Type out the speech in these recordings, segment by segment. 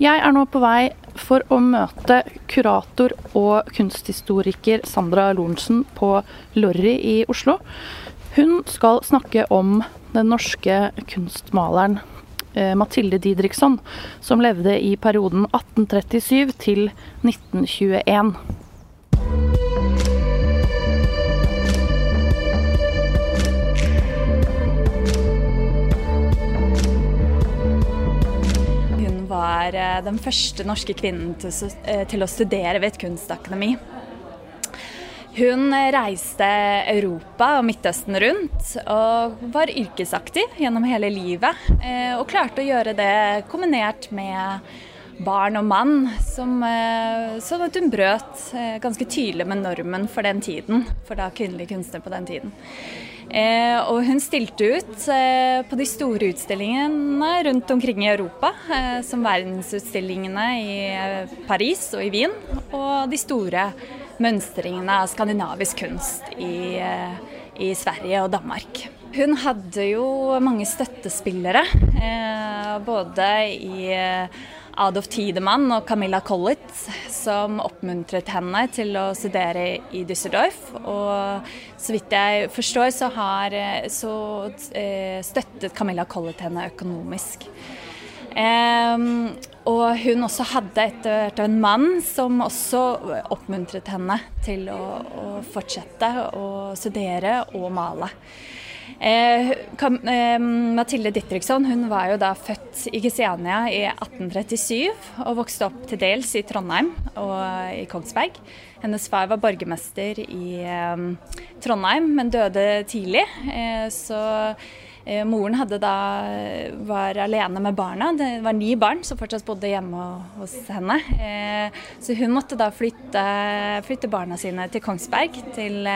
Jeg er nå på vei for å møte kurator og kunsthistoriker Sandra Lorentzen på Lorry i Oslo. Hun skal snakke om den norske kunstmaleren eh, Mathilde Didriksson, som levde i perioden 1837 til 1921. var eh, den første norske kvinnen eh, til, å studere ved et kunstakademi. Hun reiste Europa og Midtøsten rundt og var yrkesaktiv gjennom hele livet. Eh, og klarte å gjøre det kombinert med barn og mann, som, sånn at hun brøt ganske tydelig med normen for den tiden, for da kvinnelige kunstnere på den tiden. Eh, og hun stilte ut eh, på de store utstillingene rundt omkring i Europa, eh, som verdensutstillingene i eh, Paris og i Wien, og de store mønstringene av skandinavisk kunst i, eh, i Sverige og Danmark. Hun hadde jo mange støttespillere, eh, både i Adolf Tidemann og Camilla Collett, som oppmuntret henne til å studere i Düsseldorf. Og så vidt jeg forstår, så, har, så eh, støttet Camilla Collett henne økonomisk. Um, og hun også hadde etter hvert en mann som også oppmuntret henne til å, å fortsette å studere og male. Eh, eh, Mathilde Dittriksson hun var jo da født i Kristiania i 1837 og vokste opp til dels i Trondheim og i Kongsberg. Hennes far var borgermester i eh, Trondheim, men døde tidlig. Eh, så eh, moren hadde da, var alene med barna. Det var ni barn som fortsatt bodde hjemme hos henne. Eh, så hun måtte da flytte, flytte barna sine til Kongsberg. til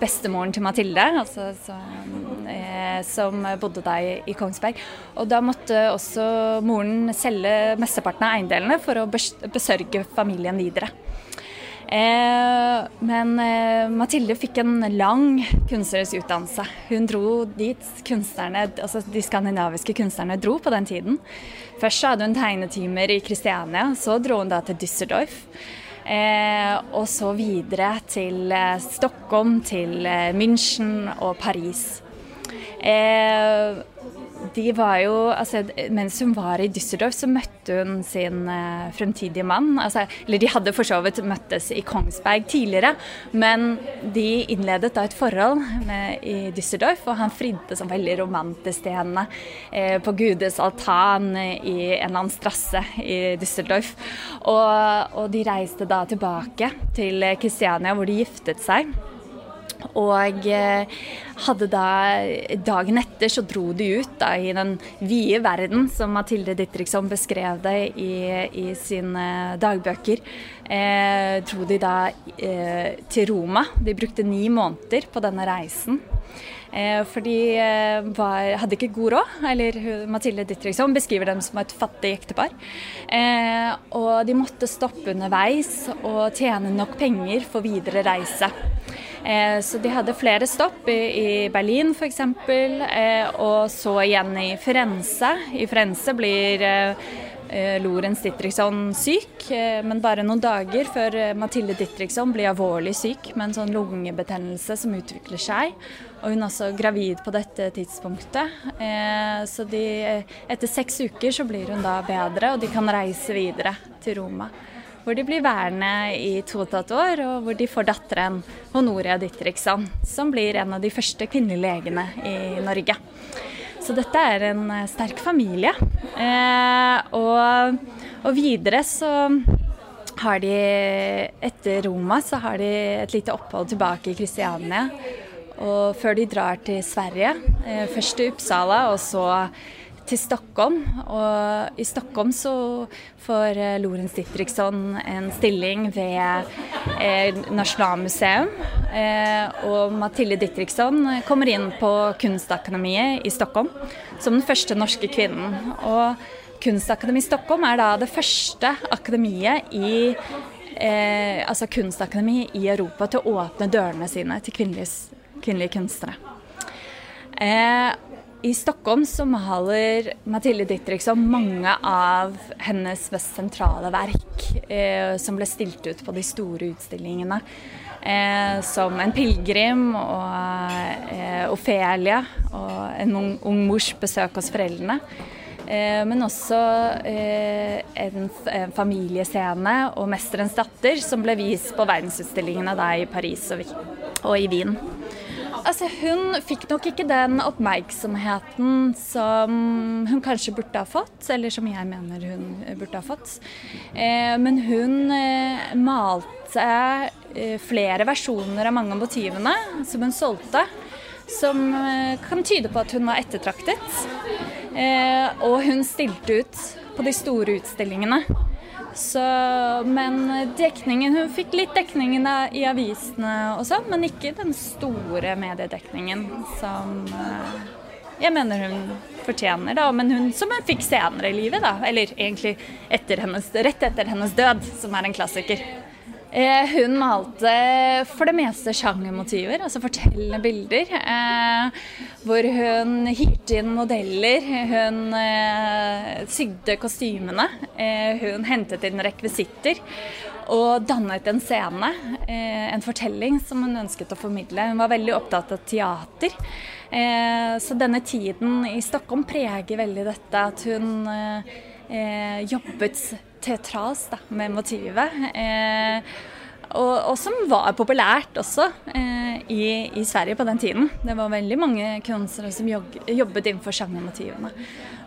bestemoren til Mathilde, altså, som, eh, som, bodde der i, Kongsberg. Og da måtte også moren selge mesteparten av eiendelene for å besørge familien videre. Eh, men eh, Mathilde fikk en lang kunstnerisk utdannelse. Hun dro dit kunstnerne, altså de skandinaviske kunstnerne dro på den tiden. Først hadde hun tegnetimer i Kristiania, så dro hun da til Düsseldorf. Eh, og så videre til eh, Stockholm, til eh, München og Paris. Eh, de var jo, altså, Mens hun var i Düsseldorf, så møtte hun sin eh, fremtidige mann. Altså, eller de hadde for så vidt møttes i Kongsberg tidligere, men de innledet da et forhold med, i Düsseldorf, og han fridde som veldig romantisk til henne eh, på Gudes altan i en eller annen strasse i Düsseldorf. Og, og de reiste da tilbake til Kristiania, hvor de giftet seg. Og eh, hadde da Dagen etter så dro de ut da, i den vide verden, som Mathilde Dittriksson beskrev det i, i sine dagbøker. Eh, dro de da eh, til Roma. De brukte ni måneder på denne reisen. Eh, for de eh, var, hadde ikke god råd. Eller Mathilde Dittriksson beskriver dem som et fattig ektepar. Eh, og de måtte stoppe underveis og tjene nok penger for videre reise. Eh, så de hadde flere stopp i, Berlin f.eks., eh, og så igjen i Firenze. I Firenze blir eh, eh Lorentz Dittriksson syk, men bare noen dager før Mathilde Dittriksson blir alvorlig syk med en sånn lungebetennelse som utvikler seg. Og hun er også gravid på dette tidspunktet. så de, etter seks uker så blir hun da bedre, og de kan reise videre til Roma hvor de blir værende i to og et halvt år, og hvor de får datteren Honoria Dittriksson, som blir en av de første kvinnelige legene i Norge. Så dette er en eh, sterk familie. Eh, og, og, videre så har de etter Roma så har de et lite opphold tilbake i Kristiania. Og før de drar til Sverige, eh, først til Uppsala og så til Stockholm. Og i Stockholm så får eh, Lorentz Dittriksson en stilling ved eh, Nasjonalmuseum. Eh, og Mathilde Dittriksson kommer inn på Kunstakademiet i Stockholm som den første norske kvinnen. Og Kunstakademi Stockholm er da det første akademiet i eh, altså kunstakademi i Europa til å åpne dørene sine til kvinnelige, kvinnelige kunstnere. Eh, i Stockholm så maler Mathilde Dittriksson mange av hennes mest sentrale verk, eh, som ble stilt ut på de store utstillingene. Eh, som 'En pilegrim' og eh, 'Ofelia' og 'En ung, ung mors besøk hos foreldrene'. Eh, men også eh, en, en, familiescene og 'Mesterens datter', som ble vist på verdensutstillingene i Paris og, og i Wien. Altså, hun fikk nok ikke den oppmerksomheten som hun kanskje burde ha fått, eller som jeg mener hun burde ha fått. Eh, men hun eh, malte eh, flere versjoner av mange av motivene som hun solgte, som kan tyde på at hun var ettertraktet. Og hun stilte ut på de store utstillingene. Så, men dekningen Hun fikk litt dekning i avisene og sånn, men ikke den store mediedekningen som eh, jeg mener hun fortjener, da. Men hun, som hun fikk senere i livet, da. Eller egentlig etter hennes, rett etter hennes død, som er en klassiker. Eh, hun malte for det meste sjangermotiver, altså fortellende bilder. Eh, hvor hun hyrte inn modeller, hun eh, sydde kostymene. Eh, hun hentet inn rekvisitter og dannet en scene, eh, en fortelling som hun ønsket å formidle. Hun var veldig opptatt av teater. Eh, så denne tiden i Stockholm preger veldig dette at hun jobbet teatralsk da, med motivet. Eh, og, og, som var populært også eh, i, i, Sverige på den tiden. Det var veldig mange kunstnere som jobbet innenfor sjangermotivene.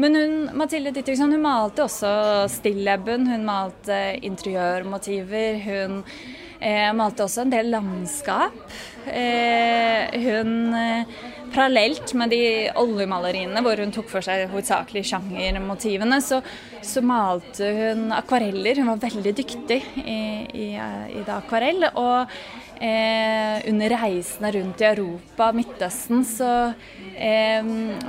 Men hun, Mathilde Dittriksson hun malte også stilleben, hun malte interiørmotiver. Hun eh, malte også en del landskap. Eh, hun eh, parallelt med de oljemaleriene hvor hun tok for seg hovedsakelig sjangermotivene, så, så, malte hun akvareller. Hun var veldig dyktig i, i, i det akvarell. Og eh, under reisene rundt i Europa Midtøsten så eh,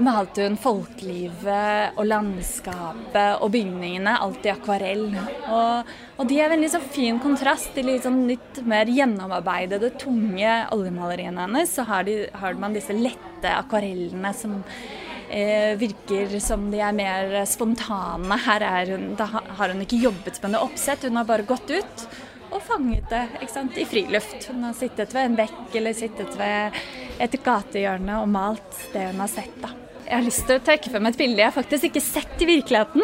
malte hun folkelivet og landskapet og bygningene alt i akvarell. Og, og de er en litt sånn fin kontrast til litt, sånn mer gjennomarbeidede, tunge oljemaleriene hennes. Så har, de, har man disse lette akvarellene som virker som de er mer spontane. Her hun, har hun ikke jobbet med noe oppsett, hun har bare gått ut og fanget det sant, i friluft. Hun har sittet ved en bekk eller sittet ved et gatehjørne og malt det hun har sett. da. Jeg har lyst til å trekke frem et bilde jeg faktisk ikke sett i virkeligheten.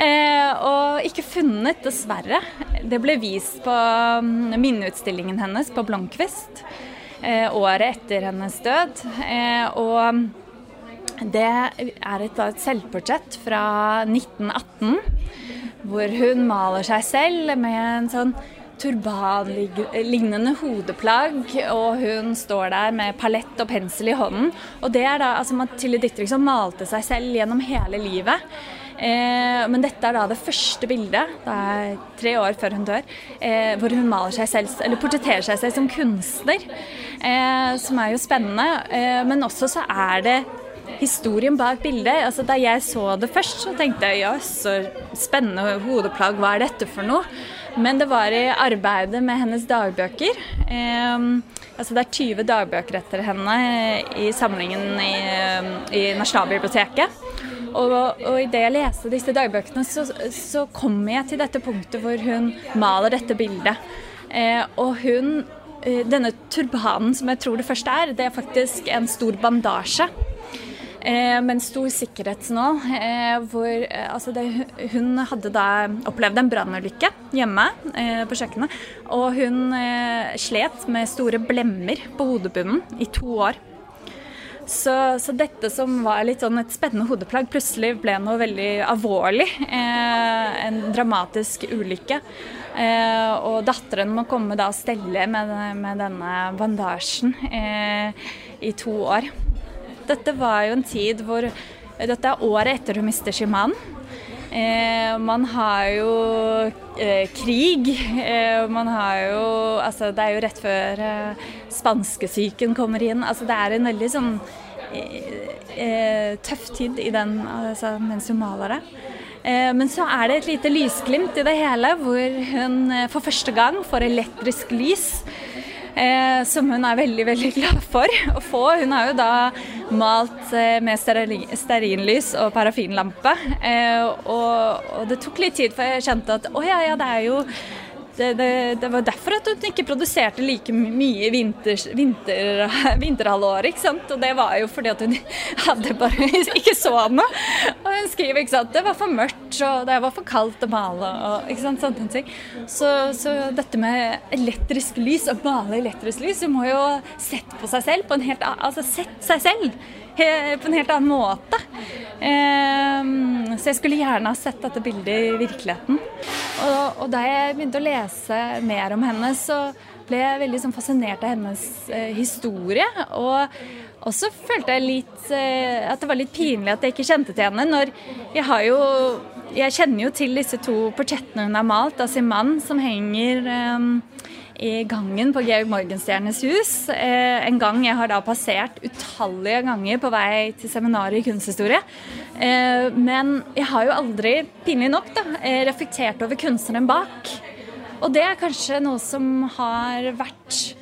Eh, og ikke funnet, dessverre. Det ble vist på mm, minneutstillingen hennes på Blomkvist. Eh, året etter hennes død. Eh, og det er et, et selvportrett fra 1918 hvor hun maler seg selv med en sånn turbanlignende hodeplagg, og hun står der med palett og pensel i hånden. Og det er da altså Mathilde som malte seg selv gjennom hele livet. Eh, men dette er da det første bildet, det er tre år før hun dør, eh, hvor hun maler seg selv, eller portretterer seg selv som kunstner. Eh, som er jo spennende. Eh, men også så er det historien bak bildet. Altså, da jeg så det først, så tenkte jeg jøss, så spennende hodeplagg, hva er dette for noe? Men det var i arbeidet med hennes dagbøker. Eh, altså det er 20 dagbøker etter henne i samlingen i, i Nasjonalbiblioteket. Og, og idet jeg leste disse dagbøkene, så, så kom jeg til dette punktet hvor hun maler dette bildet. Eh, og hun eh, Denne turbanen som jeg tror det første er, det er faktisk en stor bandasje. Eh, en stor sikkerhetsnål. Eh, hvor, eh, altså det, hun hadde da opplevd en brannulykke hjemme eh, på kjøkkenet. Og hun slet med store blemmer på hodebunnen i to år. Så, så, dette som var litt sånn et spennende hodeplagg, plutselig ble noe veldig alvorlig. Eh, en dramatisk ulykke. Eh, og datteren må komme da og stelle med, med denne bandasjen eh, i to år. Dette var jo en tid hvor Dette er året etter hun mister sin mann. Eh, man har jo eh, krig. Eh, man har jo Altså, det er jo rett før eh, spanskesyken kommer inn. Altså, det er en veldig sånn eh, eh, tøff tid i den, altså, mens hun maler det. Men så er det et lite lysglimt i det hele, hvor hun for første gang får elektrisk lys. Eh, som hun er veldig veldig glad for å få. Hun har jo da malt eh, med stearinlys og parafinlampe. Eh, og, og, det tok litt tid før jeg kjente at å ja, ja, det er jo det, det, det, var derfor at hun ikke produserte like mye vinters, vinter, vinterhalvåret. ikke sant? Og det var jo fordi at hun hadde bare ikke så noe. Og hun skriver ikke sant? det var for mørkt og det var for kaldt å male. og ikke sant, sånne ting. Så, så dette med elektrisk lys, å male elektrisk lys hun må jo sette på seg selv på en helt altså sett seg selv på en helt annen måte. Ehm, så jeg skulle gjerne ha sett dette bildet i virkeligheten. Og, og da jeg begynte å lese mer om henne, så ble jeg veldig sånn fascinert av hennes eh, historie. Og også følte jeg litt eh, at det var litt pinlig at jeg ikke kjente til henne. Når jeg har jo Jeg kjenner jo til disse to portrettene hun har malt av sin mann, som henger eh, i gangen på Georg Morgenstjernes hus. Eh, en gang jeg har da passert utallige ganger på vei til seminaret i kunsthistorie. Eh, men jeg har jo aldri, pinlig nok, da, eh, reflektert over kunstneren bak. Og det er kanskje noe som har vært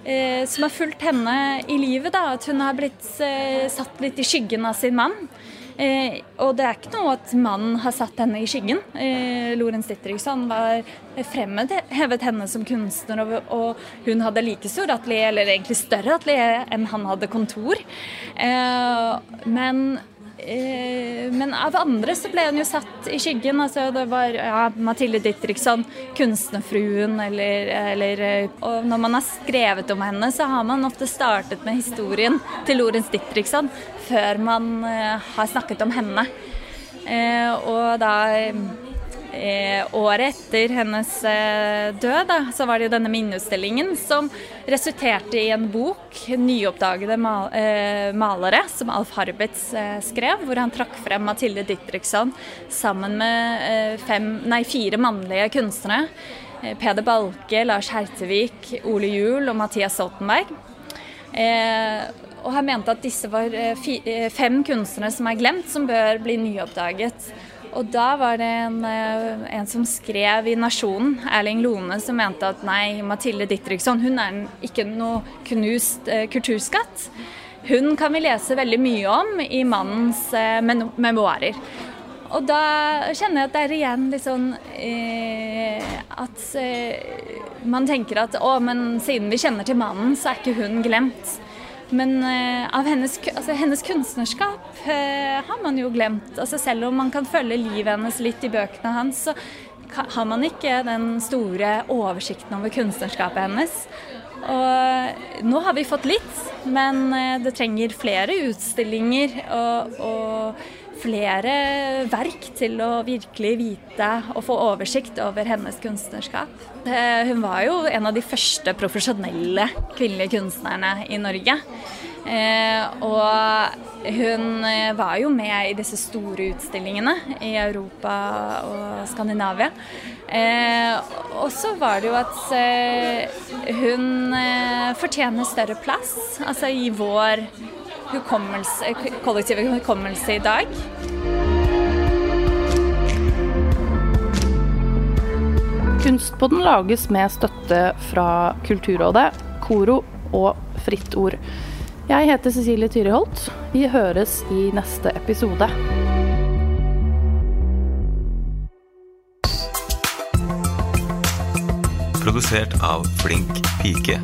som har fulgt henne i livet. da, At hun har blitt satt litt i skyggen av sin mann. Eh, og det er ikke noe at mannen har satt henne i skyggen. Eh, Lorentz Dittriksson var fremhevet henne som kunstner, og, hun hadde like stor atelier, eller egentlig større atelier, enn han hadde kontor. Eh, men Eh, men av andre så ble hun jo satt i skyggen. altså Det var ja, Mathilde Dittriksson, kunstnerfruen, eller, eller, Og når man har skrevet om henne, så har man ofte startet med historien til Lorentz Dittriksson før man har snakket om henne. Og da Eh, året etter hennes eh, død da, så var det jo denne minneutstillingen som resulterte i en bok, 'Nyoppdagede mal eh, malere', som Alf Harbitz eh, skrev, hvor han trakk frem Mathilde Dittriksson sammen med eh, fem, nei, fire mannlige kunstnere. Eh, Peder Balke, Lars Hertevik, Ole Juel og Mathias Stoltenberg. og han mente at disse var fem kunstnere som er glemt, som bør bli nyoppdaget. Og da var det en, eh, en, som skrev i Nasjonen, Erling Lone, som mente at nei, Mathilde Ditriksson hun er ikke noe knust eh, kulturskatt. Hun kan vi lese veldig mye om i mannens eh, memoarer. Og da kjenner jeg at det er igjen litt sånn eh, at eh, man tenker at å, men siden vi kjenner til mannen, så er ikke hun glemt. Men uh, av hennes, altså, hennes kunstnerskap uh, har man jo glemt. Altså, selv om man kan følge livet hennes litt i bøkene hans, så har man ikke den store oversikten over kunstnerskapet hennes. Og nå har vi fått litt, men uh, det trenger flere utstillinger og, og flere verk til å virkelig vite og få oversikt over hennes kunstnerskap. Hun var jo en av de første profesjonelle kvinnelige kunstnerne i Norge. Eh, og hun eh, var jo med i disse store utstillingene i Europa og Skandinavia. Eh, og så var det jo at hun fortjener større plass, altså i vår hukommelse, kollektive hukommelse i dag. Kunstpodden lages med støtte fra Kulturrådet, Koro og Fritt Ord. Jeg heter Cecilie Tyriholt. Vi høres i neste episode. Produsert av Flink pike.